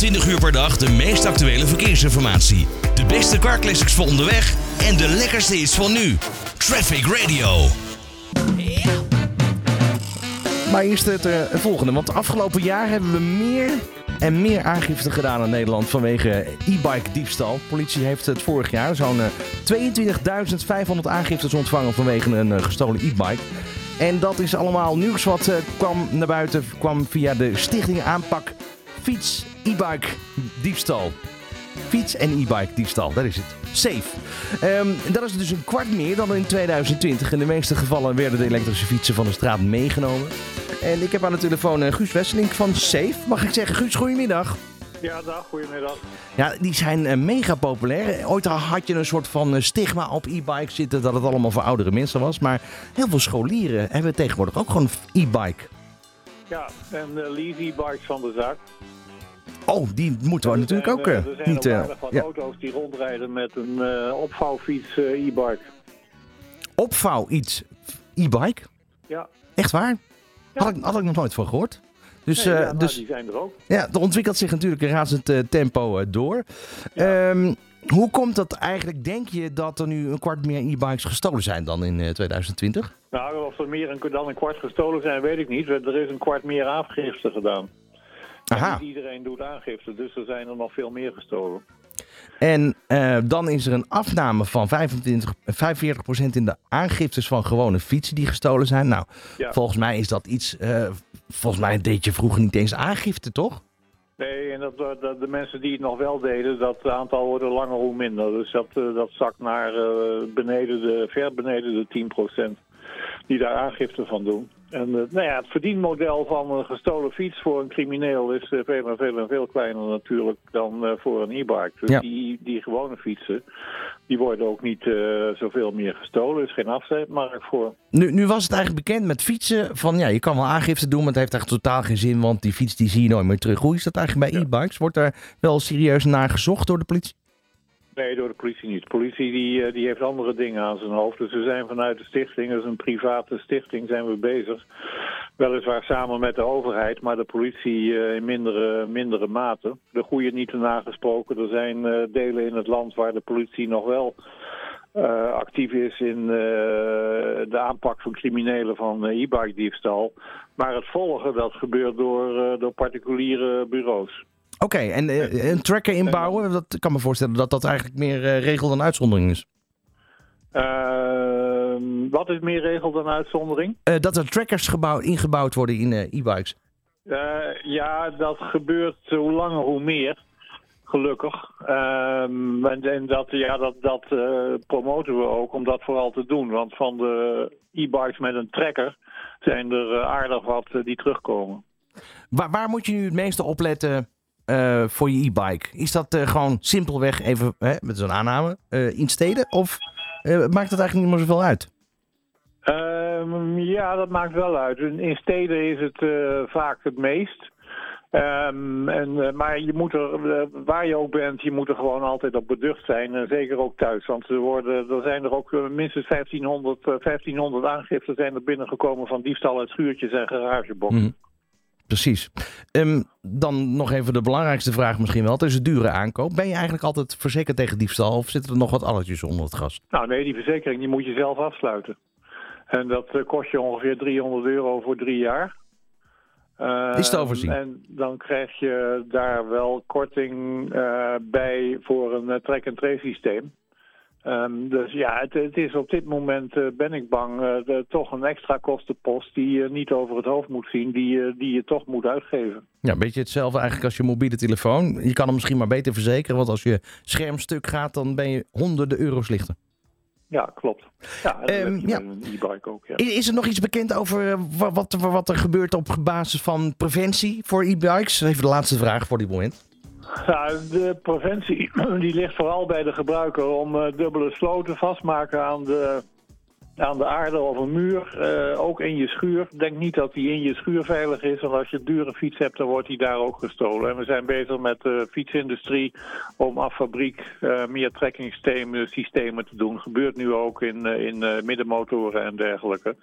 24 uur per dag de meest actuele verkeersinformatie. De beste carclassics voor onderweg en de lekkerste hits van nu. Traffic Radio. Maar eerst het eh, volgende, want afgelopen jaar hebben we meer en meer aangifte gedaan in Nederland vanwege e-bike diefstal. Politie heeft het vorig jaar zo'n eh, 22.500 aangiftes ontvangen vanwege een eh, gestolen e-bike. En dat is allemaal nieuws wat eh, kwam naar buiten, kwam via de Stichting Aanpak Fiets e-bike diefstal. Fiets en e-bike diefstal, dat is het. Safe. Ehm, dat is dus een kwart meer dan in 2020. In de meeste gevallen werden de elektrische fietsen van de straat meegenomen. En ik heb aan de telefoon eh, Guus Wesseling van Safe. Mag ik zeggen, Guus, goedemiddag. Ja, dag, goedemiddag. Ja, die zijn eh, mega populair. Ooit had je een soort van eh, stigma op e-bikes zitten dat het allemaal voor oudere mensen was. Maar heel veel scholieren hebben tegenwoordig ook gewoon e-bike. Ja, en uh, lease e-bikes van de zaak. Oh, die moeten we Er natuurlijk zijn, ook eh, eh, Er zijn niet... ook eh, ja. auto's die rondrijden met een opvouwfiets e-bike. Opvouw iets e-bike? Ja. Echt waar? Ja. Had, ik, had ik nog nooit van gehoord. Dus, Nee, ja, dus die zijn er ook. ja, er ontwikkelt zich natuurlijk in razend tempo door. Ja. Ehm, hoe komt dat eigenlijk, denk je, dat er nu een kwart meer e-bikes gestolen zijn dan in eh, 2020? Nou, of er meer een- dan een kwart gestolen zijn, weet ik niet. Er is een kwart meer aangifte gedaan. Aha. Niet iedereen doet aangifte, dus er zijn er nog veel meer gestolen. En eh, dan is er een afname van 25, 45% in de aangiftes van gewone fietsen die gestolen zijn. Nou, Ja. volgens mij is dat iets. eh, volgens mij deed je vroeger niet eens aangifte, toch? Nee, en dat, dat, de mensen die het nog wel deden, dat aantal wordt er langer hoe minder. Dus dat, eh, dat zakt naar eh, beneden de, ver beneden de 10% die daar aangifte van doen. En eh, nou ja, het verdienmodel van een gestolen fiets voor een crimineel is eh, veel en veel en veel kleiner natuurlijk dan eh, voor een e-bike. Dus Ja. die, die gewone fietsen, die worden ook niet zoveel meer gestolen. Er is geen afzetmarkt voor. Nu, nu was het eigenlijk bekend met fietsen van ja, je kan wel aangifte doen, maar het heeft echt totaal geen zin, want die fiets die zie je nooit meer terug. Hoe is dat eigenlijk bij e-bikes? Wordt daar wel serieus naar gezocht door de politie? Nee, door de politie niet. De politie die, eh, die heeft andere dingen aan zijn hoofd. Dus we zijn vanuit de stichting, is een private stichting, zijn we bezig. Weliswaar samen met de overheid, maar de politie eh, in mindere, mindere mate. De goede niet te nagesproken. Er zijn eh, delen in het land waar de politie nog wel actief is in de aanpak van criminelen van e-bike diefstal. Maar het volgen, dat gebeurt door, door particuliere bureaus. Oké, en eh, een tracker inbouwen, dat ik kan me voorstellen dat dat eigenlijk meer eh, regel dan uitzondering is. Ehm, wat is meer regel dan uitzondering? Eh, dat er trackers gebouw, ingebouwd worden in e-bikes. Ja, dat gebeurt hoe langer hoe meer. Gelukkig. Ehm, en, en dat, ja, dat, dat promoten we ook om dat vooral te doen. Want van de e-bikes met een trekker zijn er aardig wat die terugkomen. Waar, waar moet je nu het meeste opletten eh, voor je e-bike? Is dat eh, gewoon simpelweg even hè, met zo'n aanname eh, in steden? Of maakt het eigenlijk niet meer zoveel uit? Ehm, ja, dat maakt wel uit. In, steden is het vaak het meest. Ehm, en, maar je moet er, waar je ook bent, je moet er gewoon altijd op beducht zijn. En zeker ook thuis. Want er, worden, er zijn er ook minstens 1500, eh, 1500 aangiften zijn er binnengekomen van diefstal uit schuurtjes en garageboxen. Mhm. Precies. Ehm, dan nog even de belangrijkste vraag misschien wel. Het is een dure aankoop. Ben je eigenlijk altijd verzekerd tegen diefstal? Of zitten er nog wat alletjes onder het gras? Nou nee, die verzekering die moet je zelf afsluiten. En dat eh, kost je ongeveer 300 euro voor drie jaar. Is te overzien. En dan krijg je daar wel korting eh, bij voor een eh, track-and-trace systeem. Ehm, dus ja, het, het is op dit moment, eh, ben ik bang, eh, de- toch een extra kostenpost die je niet over het hoofd moet zien, die, je- die je toch moet uitgeven. Ja, een beetje hetzelfde eigenlijk als je mobiele telefoon. Je kan hem misschien maar beter verzekeren. Want als je scherm stuk gaat, dan ben je honderden euro's lichter. Ja, klopt. Ja, dat Ehm, ja. een e-bike ook. Ja. Is er nog iets bekend over eh, wa- wat, wat, wat er gebeurt op basis van preventie voor e-bikes? Even de laatste vraag voor dit moment. Ja, de preventie die ligt vooral bij de gebruiker om eh, dubbele sloten vastmaken aan de, aan de aarde of een muur. eh, ook in je schuur. Denk niet dat die in je schuur veilig is. Want als je een dure fiets hebt, dan wordt die daar ook gestolen. En we zijn bezig met de fietsindustrie om af fabriek eh, meer trekkingsystemen systemen te doen. Gebeurt nu ook in, in middenmotoren en dergelijke.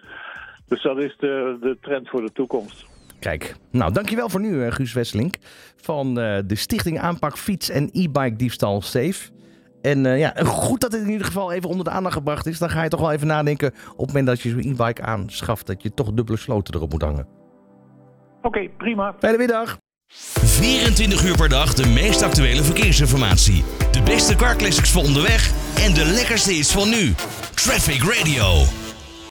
Dus dat is de, de trend voor de toekomst. Kijk, nou dankjewel voor nu, eh, Guus Wesselink. Van eh, de Stichting Aanpak Fiets en E-Bike Diefstal Safe. En eh, ja, goed dat het in ieder geval even onder de aandacht gebracht is. Dan ga je toch wel even nadenken op het moment dat je zo'n e-bike aanschaft. Dat je toch dubbele sloten erop moet hangen. Oké, prima. Fijne middag. 24 uur per dag de meest actuele verkeersinformatie. De beste car voor onderweg en de lekkerste is van nu. Traffic Radio.